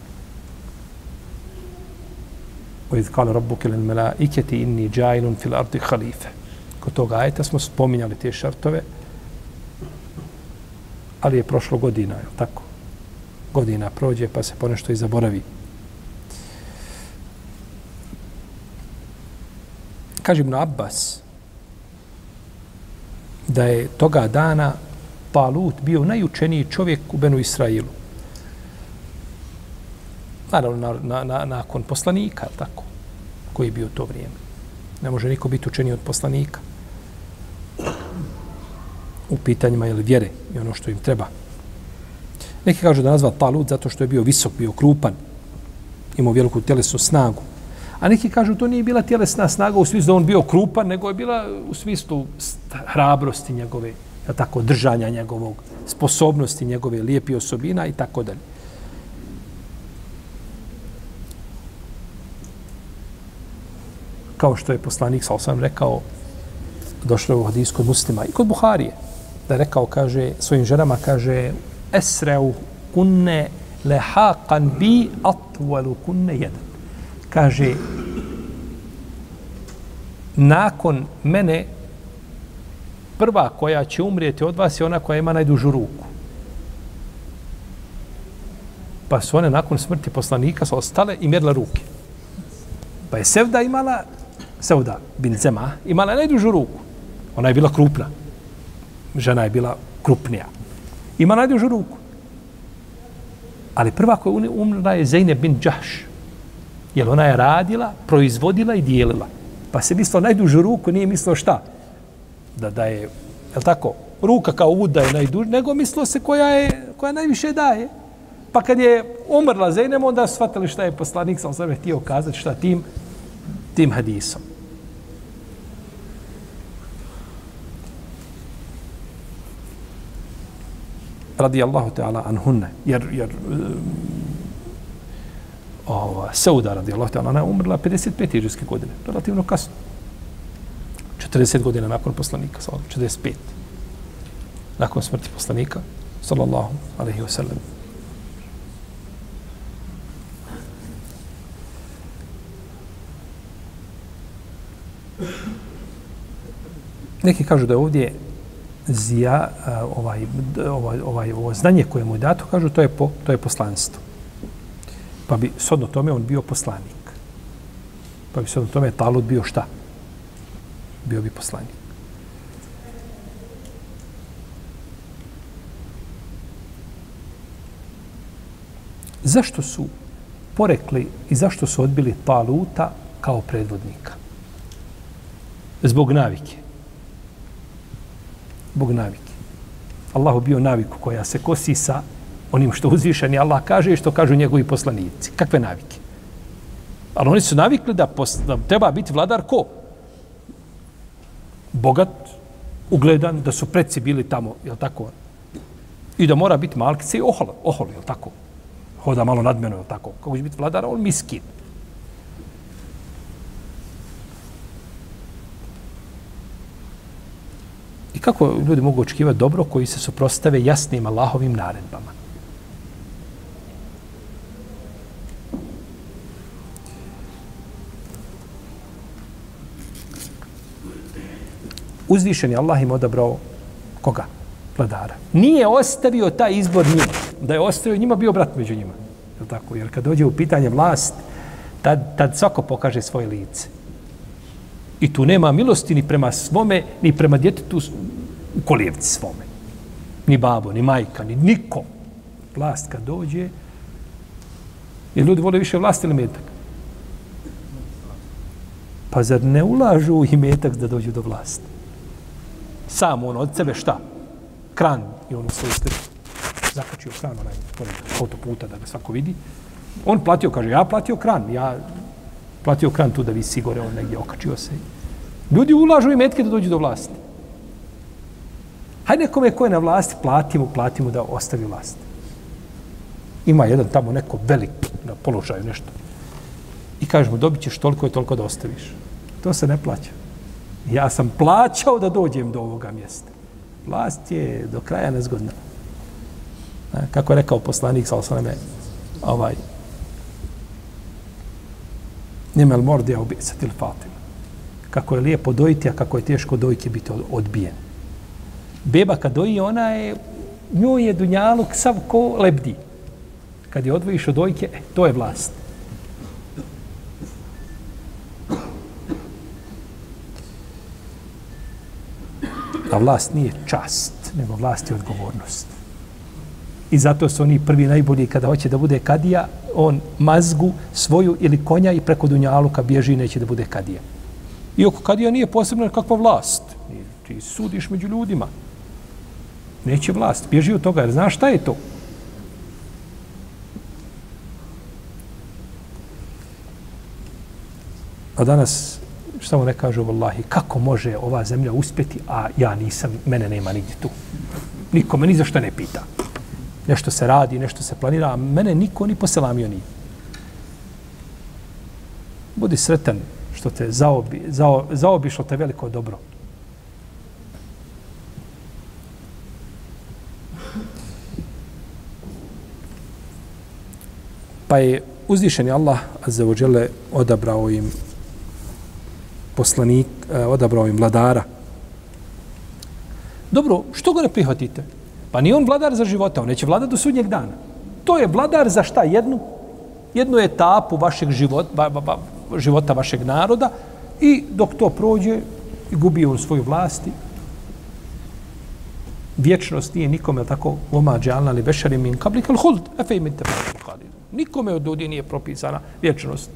وإذ قال ربك للملائكة إني جاعل في الأرض خليفة kod toga ajeta smo spominjali te šartove, ali je prošlo godina, je tako? Godina prođe, pa se ponešto i zaboravi. Kažem na Abbas, da je toga dana Palut bio najučeniji čovjek u Benu Israilu. Naravno, na, na, na, nakon poslanika, tako, koji je bio to vrijeme. Ne može niko biti učeniji od poslanika u pitanjima ili vjere i ono što im treba. Neki kažu da nazva Talut zato što je bio visok, bio krupan, imao veliku tjelesnu snagu. A neki kažu to nije bila tjelesna snaga u smislu da on bio krupan, nego je bila u smislu hrabrosti njegove, tako, držanja njegovog, sposobnosti njegove, lijepi osobina i tako dalje. Kao što je poslanik, sa osam rekao, došlo je u hadijsku kod muslima i kod Buharije, da je rekao, kaže, svojim ženama, kaže, esreu kunne lehaqan bi atvalu kunne jedan. Kaže, nakon mene, prva koja će umrijeti od vas je ona koja ima najdužu ruku. Pa su one nakon smrti poslanika su ostale i mjerila ruke. Pa je Sevda imala, Sauda bin Zema, imala najdužu ruku. Ona je bila krupna. Žena je bila krupnija. Ima najdužu ruku. Ali prva koja je umrla je Zeyne bin Đaš. Jer ona je radila, proizvodila i dijelila. Pa se mislilo najdužu ruku, nije mislilo šta? Da, da je, je tako, ruka kao uda je najduž, nego mislilo se koja je, koja najviše daje. Pa kad je umrla Zeynem, onda shvatili šta je poslanik, sam sam htio kazati šta tim, tim hadisom. Radijallahu ta'ala anhunne. Jer, jer eh, ova, Sauda radijallahu ta'ala, ona je umrla 55. iđeske godine, relativno kasno. 40 godina nakon poslanika, 45. Nakon smrti poslanika, sallallahu alaihi wa sallam. Neki kažu da je ovdje zija, ovaj, ovaj, ovaj, ovo znanje koje mu je dato, kažu, to je, po, to je poslanstvo. Pa bi, sodno tome, on bio poslanik. Pa bi, sodno tome, Talut bio šta? Bio bi poslanik. Zašto su porekli i zašto su odbili Taluta kao predvodnika? Zbog navike. Bog navike. Allahu bio naviku koja se kosi sa onim što uzvišeni Allah kaže i što kažu njegovi poslanici. Kakve navike? Ali oni su navikli da, pos, da treba biti vladar ko? Bogat, ugledan, da su predsi bili tamo, je tako? I da mora biti malkice i ohol, ohol, je tako? Hoda malo nadmeno, je tako? Kako će biti vladar, on miskin. I kako ljudi mogu očekivati dobro koji se suprostave jasnim Allahovim naredbama? Uzvišen je Allah im odabrao koga? Vladara. Nije ostavio taj izbor njima. Da je ostavio njima, bio brat među njima. Je tako? Jer kad dođe u pitanje vlast, tad, tad svako pokaže svoje lice. I tu nema milosti ni prema svome, ni prema djetetu u kolijevci svome. Ni babo, ni majka, ni niko. Vlast kad dođe, jer ljudi vole više vlast ili metak? Pa zar ne ulažu i metak da dođu do vlasti? Samo on od sebe šta? kran i on u svoju stranu zakačio kran onaj pored autoputa da ga svako vidi. On platio, kaže, ja platio kran, ja platio kran tu da visi gore, on negdje okačio se. Ljudi ulažu i metke da dođu do vlasti. Hajde nekome ko je na vlasti, plati platimo, platimo da ostavi vlast. Ima jedan tamo neko velik na položaju nešto. I kažemo, dobit ćeš toliko i toliko da ostaviš. To se ne plaća. Ja sam plaćao da dođem do ovoga mjesta. Vlast je do kraja nezgodna. Kako je rekao poslanik, sa osaname, ovaj, Nimel mordija u bisatil fatima. Kako je lijepo dojiti, a kako je teško dojiti, biti odbijen. Beba kad doji, ona je, njoj je dunjaluk sav ko lebdi. Kad je odvojiš od dojke, eh, to je vlast. A vlast nije čast, nego vlast je odgovornost. I zato su oni prvi najbolji kada hoće da bude kadija, on mazgu svoju ili konja i preko dunjaluka bježi i neće da bude kadija. Iako kadija nije posebna kakva vlast. Ti sudiš među ljudima. Neće vlast. Bježi od toga jer znaš šta je to? A danas, šta mu ne kažu, vallahi, kako može ova zemlja uspjeti, a ja nisam, mene nema nigdje tu. Niko me ni za što ne pita nešto se radi, nešto se planira, a mene niko ni poselamio nije. Budi sretan što te zaobi, zao, zaobišlo te veliko dobro. Pa je uzvišeni Allah Azza wa odabrao im poslanik, eh, odabrao im vladara. Dobro, što ga ne prihvatite? Pa ni on vladar za života, on neće vladati do sudnjeg dana. To je vladar za šta? Jednu, jednu etapu vašeg života, ba, ba, ba, života vašeg naroda i dok to prođe, i gubi on svoju vlasti. Vječnost nije nikome tako oma džalna li bešari min kablik al huld, efe imin te Nikome od ljudi nije propisana vječnost.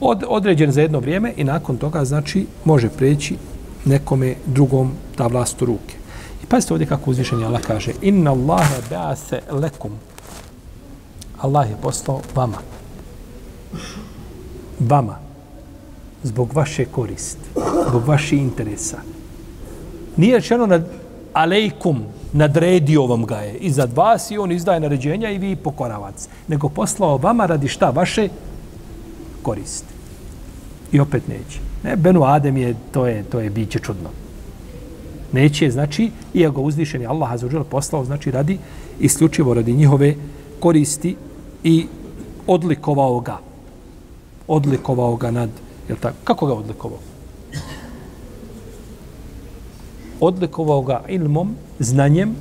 Od, određen za jedno vrijeme i nakon toga znači može preći nekome drugom ta vlast u ruke. Pazite ovdje kako uzvišenje Allah kaže Inna Allahe ba'ase lekum Allah je poslao vama. Vama. Zbog vaše koristi. Zbog vaše interesa. Nije rečeno nad alejkum nadredio vam ga je iznad vas i on izdaje naređenja i vi pokoravac. Nego poslao vama radi šta? Vaše koristi. I opet neće. Ne, Benu Adem je, to je, to je biće čudno neće, znači, iako uzvišeni Allah azuđel poslao, znači, radi isključivo radi njihove koristi i odlikovao ga. Odlikovao ga nad, jel tako, kako ga odlikovao? Odlikovao ga ilmom, znanjem,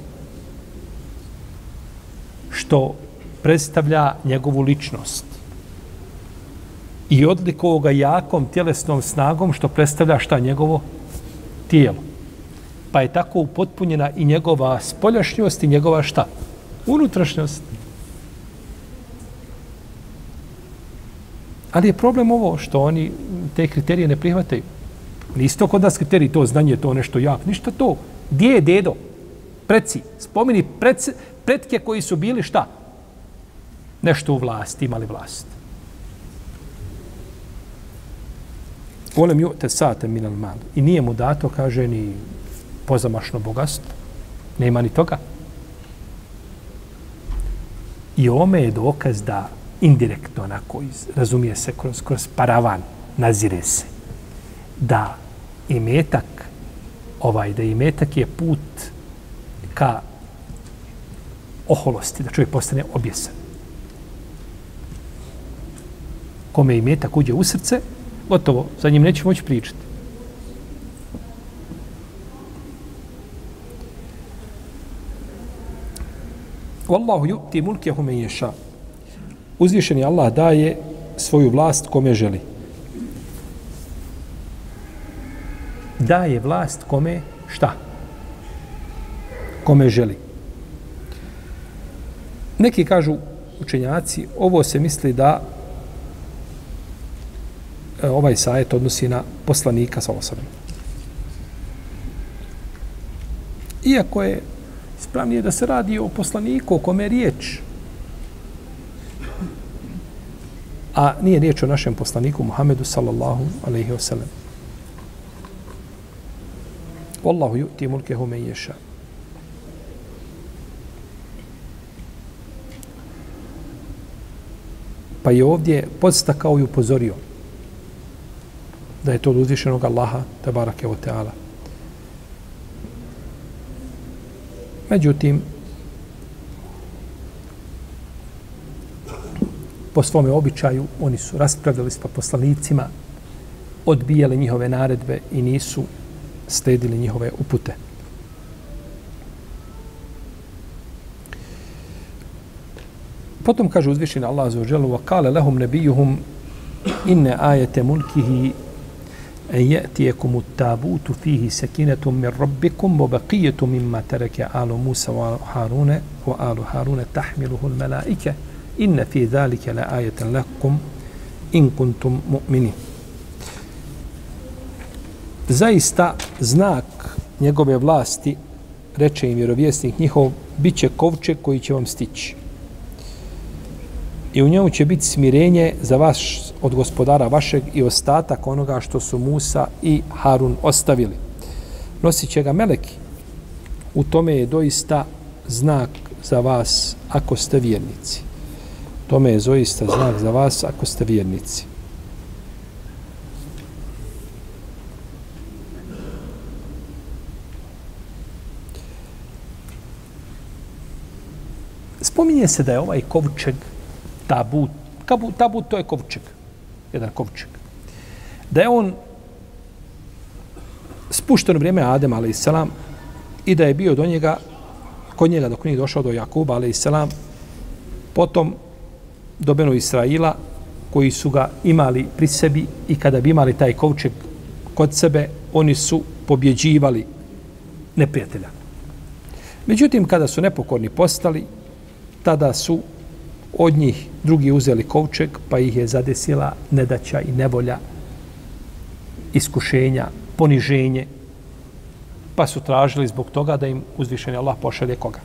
što predstavlja njegovu ličnost. I odlikovao ga jakom tjelesnom snagom, što predstavlja šta njegovo tijelo pa je tako upotpunjena i njegova spoljašnjost i njegova šta? Unutrašnjost. Ali je problem ovo što oni te kriterije ne prihvataju. Nisu to kod nas kriterij, to znanje, to nešto jak. Ništa to. Gdje je dedo? Preci. Spomini preci, pretke koji su bili šta? Nešto u vlasti, imali vlast. Volem ju te sate minal mal. I nije mu dato, kaže, ni pozamašno bogatstvo. Nema ni toga. I ome je dokaz da indirektno, onako, razumije se kroz, kroz paravan, nazire se, da i metak, ovaj, da i metak je put ka oholosti, da čovjek postane objesan. Kome i metak uđe u srce, gotovo, za njim neće moći pričati. Wallahu yu'ti mulkehu men yasha. Uzvišeni Allah daje svoju vlast kome želi. Daje vlast kome šta? Kome želi. Neki kažu učenjaci, ovo se misli da e, ovaj sajet odnosi na poslanika sa osobom. Iako je ispravnije da se radi o poslaniku o kome je riječ. A nije riječ o našem poslaniku Muhammedu sallallahu alaihi wasallam. Wallahu yu'ti mulkehu men yasha. Pa je ovdje podstakao i upozorio da je to od uzvišenog Allaha, tabarake o teala. Međutim, po svome običaju, oni su raspravljali s poslanicima, odbijali njihove naredbe i nisu sledili njihove upute. Potom kaže uzvišeni Allah za ođelu, وَقَالَ لَهُمْ نَبِيُّهُمْ إِنَّ آيَةَ مُلْكِهِ en jetijekum utabutu fihi sekinetum min rabbikum wa baqiyatun mimma tereke alu Musa wa Harune wa alu Harune tahmiluhul melaike inne fi dhalike la lakum in kuntum mu'minin. Zaista znak njegove vlasti, reče im vjerovjesnik njihov, bit će kovče koji će vam stići. I u njemu će biti smirenje za vas od gospodara vašeg i ostatak onoga što su Musa i Harun ostavili. Nosit će ga meleki. U tome je doista znak za vas ako ste vjernici. Tome je doista znak za vas ako ste vjernici. Spominje se da je ovaj kovčeg tabut. Kabut, tabut to je kovčeg. Jedan kovčeg. Da je on spušten u vrijeme Adem, ali selam, i da je bio do njega, kod njega dok nije došao do Jakuba, ali selam, potom do Benu Israila, koji su ga imali pri sebi i kada bi imali taj kovčeg kod sebe, oni su pobjeđivali neprijatelja. Međutim, kada su nepokorni postali, tada su od njih drugi uzeli kovčeg, pa ih je zadesila nedaća i nevolja, iskušenja, poniženje, pa su tražili zbog toga da im uzvišeni Allah pošalje koga?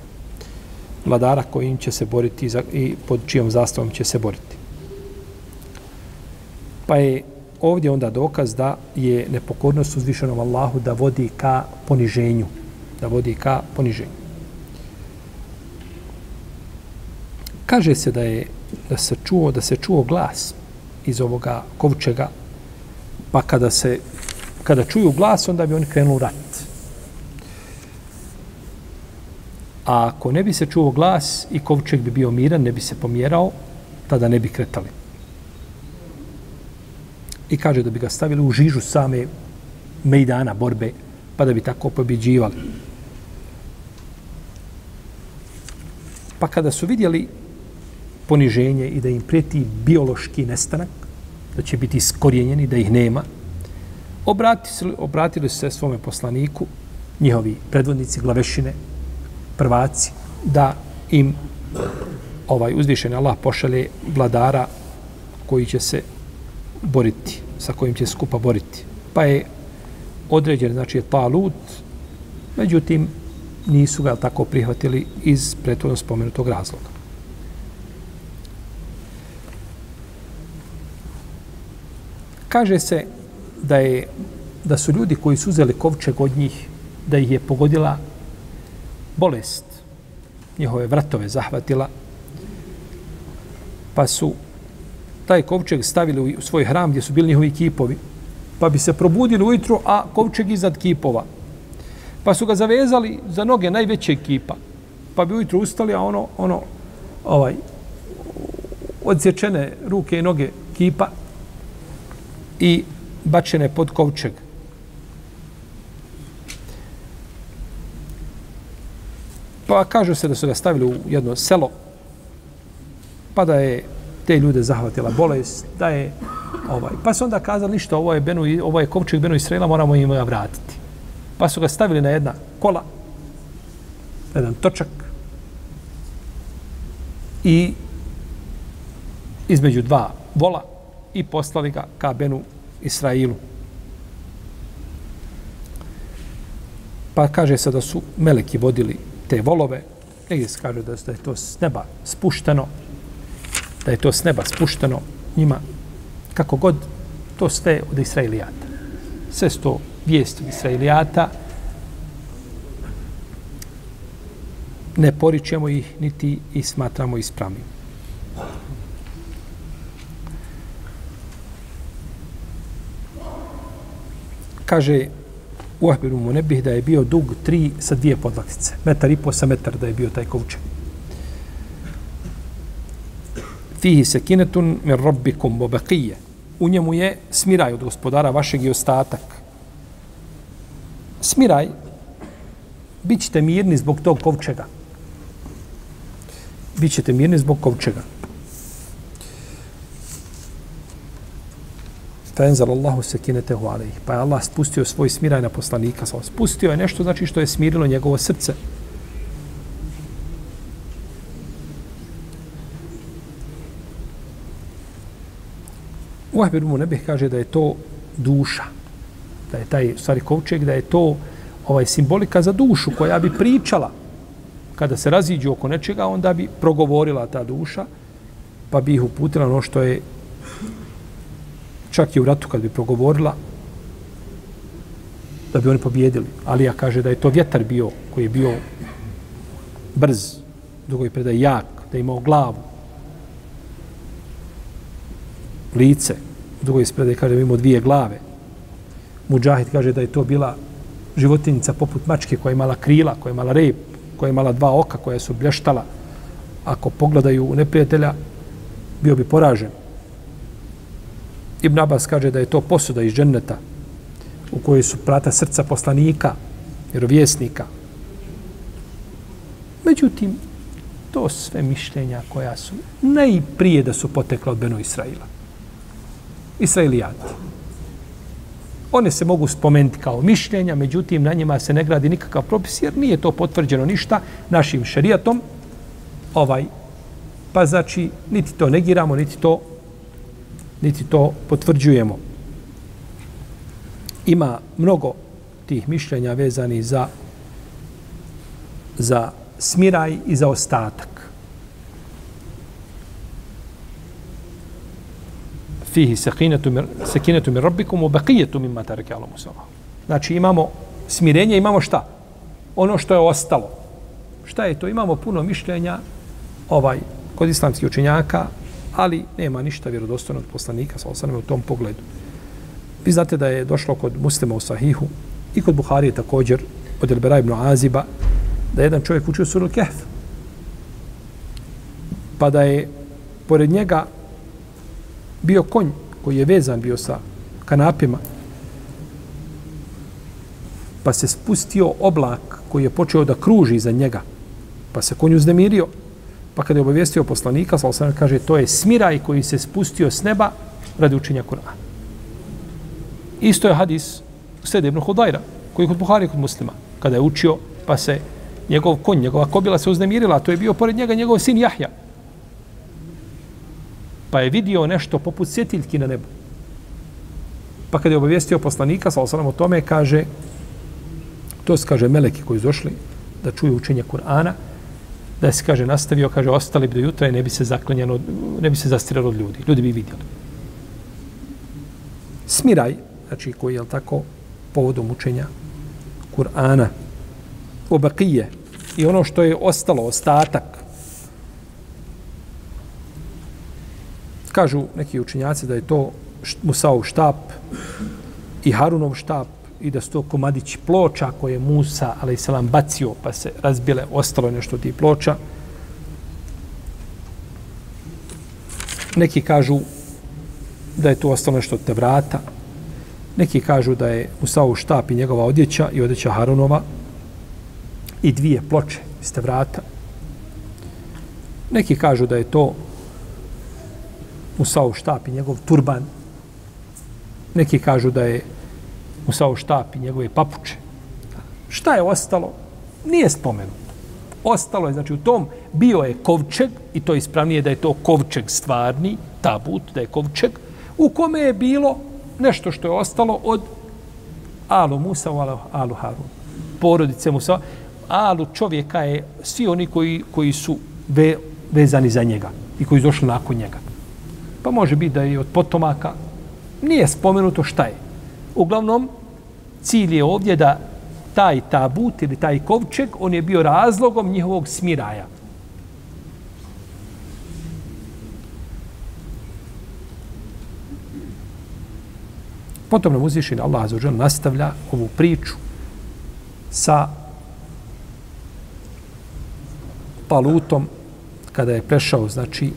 Vladara kojim će se boriti i pod čijom zastavom će se boriti. Pa je ovdje onda dokaz da je nepokornost uzvišenom Allahu da vodi ka poniženju. Da vodi ka poniženju. Kaže se da je da se čuo da se čuo glas iz ovoga kovčega pa kada se kada čuju glas onda bi oni krenuli u rat. A ako ne bi se čuo glas i kovčeg bi bio miran, ne bi se pomjerao, tada ne bi kretali. I kaže da bi ga stavili u žižu same mejdana borbe, pa da bi tako pobjeđivali. Pa kada su vidjeli poniženje i da im prijeti biološki nestanak, da će biti iskorjenjeni, da ih nema, obratili, obratili se svome poslaniku, njihovi predvodnici, glavešine, prvaci, da im ovaj uzvišen Allah pošalje vladara koji će se boriti, sa kojim će skupa boriti. Pa je određen, znači je talut, međutim, nisu ga tako prihvatili iz prethodno spomenutog razloga. Kaže se da je da su ljudi koji su uzeli kovčeg od njih, da ih je pogodila bolest, njihove vratove zahvatila, pa su taj kovčeg stavili u svoj hram gdje su bili njihovi kipovi, pa bi se probudili ujutru, a kovčeg iznad kipova. Pa su ga zavezali za noge najvećeg kipa, pa bi ujutru ustali, a ono, ono, ovaj, odsječene ruke i noge kipa i bačene pod kovčeg. Pa kažu se da su ga stavili u jedno selo, pa da je te ljude zahvatila bolest, da je ovaj. Pa su onda kazali ništa, ovo je, Benu, ovo je kovčeg Benu Israela, moramo im ga vratiti. Pa su ga stavili na jedna kola, na jedan točak i između dva vola i poslali ga ka Benu Israilu. Pa kaže se da su meleki vodili te volove. Negdje se kaže da da je to s neba spušteno. Da je to s neba spušteno njima. Kako god, to sve od Israilijata. Sve sto to vijesti od Israilijata. Ne poričemo ih, niti i smatramo ispravnim. Kaže u Ahbiru mu da je bio dug tri sa dvije podlaktice. Metar i po sa metar da je bio taj kovčeg. Fihi se kinetun mir robbikum bobekije. U njemu je smiraj od gospodara vašeg i ostatak. Smiraj, bit ćete mirni zbog tog kovčega. Bićete mirni zbog kovčega. Fenzal Allahu sekinetehu alejhi. Pa je Allah spustio svoj smiraj na poslanika. Spustio je nešto znači što je smirilo njegovo srce. U Ahbiru mu nebih kaže da je to duša. Da je taj, stvari, kovčeg, da je to ovaj simbolika za dušu koja bi pričala kada se raziđu oko nečega, onda bi progovorila ta duša, pa bi ih uputila ono što je čak i u ratu kad bi progovorila da bi oni pobjedili. Ali ja kaže da je to vjetar bio koji je bio brz, dugo je predaj jak, da je imao glavu, lice, dugo je predaj kaže da je imao dvije glave. Mujahid kaže da je to bila životinjica poput mačke koja je imala krila, koja je imala rep, koja je imala dva oka koja su blještala. Ako pogledaju neprijatelja, bio bi poražen. Ibn Abbas kaže da je to posuda iz dženneta u kojoj su prata srca poslanika, vjerovjesnika. Međutim, to sve mišljenja koja su najprije da su potekla od Beno Israila. Israilijati. One se mogu spomenuti kao mišljenja, međutim, na njima se ne gradi nikakav propis, jer nije to potvrđeno ništa našim šerijatom. Ovaj, pa znači, niti to negiramo, niti to niti to potvrđujemo. Ima mnogo tih mišljenja vezani za za smiraj i za ostatak. Fihi sakinatu mir, sakinatu mir rabbikum u bakijetu mimma tarake ala musala. Znači imamo smirenje, imamo šta? Ono što je ostalo. Šta je to? Imamo puno mišljenja ovaj kod islamskih učenjaka ali nema ništa vjerodostojno od poslanika sa osaname u tom pogledu. Vi znate da je došlo kod muslima u Sahihu i kod Buharije također od Elbera ibn Aziba da je jedan čovjek učio suru Kehf. Pa da je pored njega bio konj koji je vezan bio sa kanapima pa se spustio oblak koji je počeo da kruži za njega pa se konj uznemirio Pa kada je obavijestio poslanika, sa osam kaže, to je smiraj koji se spustio s neba radi učenja Kur'ana. Isto je hadis Sede ibn Hudajra, koji je kod Buhari kod muslima. Kada je učio, pa se njegov konj, njegova kobila se uznemirila, to je bio pored njega njegov sin Jahja. Pa je vidio nešto poput svjetiljki na nebu. Pa kada je obavijestio poslanika, sa osam o tome, kaže, to se kaže meleki koji su došli da čuju učenje Kur'ana, da se kaže nastavio, kaže ostali bi do jutra i ne bi se zaklanjano, ne bi se zastiralo od ljudi. Ljudi bi vidjeli. Smiraj, znači koji je tako povodom učenja Kur'ana, obakije i ono što je ostalo, ostatak, kažu neki učenjaci da je to Musaov štap i Harunov štap i da su to komadići ploča koje je Musa, ali i selam, bacio pa se razbile, ostalo nešto ti ploča. Neki kažu da je to ostalo nešto od te vrata. Neki kažu da je Musaov štap i njegova odjeća i odjeća Harunova i dvije ploče iz te vrata. Neki kažu da je to Musaov štap i njegov turban. Neki kažu da je Musao štap i njegove papuče. Šta je ostalo? Nije spomenuto. Ostalo je, znači u tom bio je kovčeg, i to ispravnije da je to kovčeg stvarni, tabut, da je kovčeg, u kome je bilo nešto što je ostalo od Alu Musa u Alu Harun. porodice Musa. alu čovjeka je svi oni koji, koji su ve, vezani za njega i koji su došli nakon njega. Pa može biti da je od potomaka, nije spomenuto šta je. Uglavnom, cilj je ovdje da taj tabut ili taj kovčeg, on je bio razlogom njihovog smiraja. Potom nam uzvišen Allah Azzawajal nastavlja ovu priču sa Palutom kada je prešao, znači,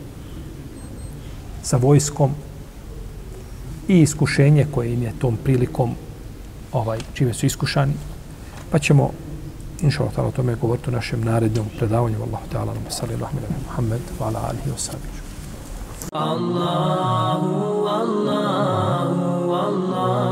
sa vojskom i iskušenje koje im je tom prilikom ovaj, čime su iskušani. Pa ćemo, inša Allah, o tome govoriti u našem narednom predavanju. Allahu ta'ala, nam salli Allahum ila Muhammed, wa ala alihi wa sahbihi. Allahu, Allahu, Allahu.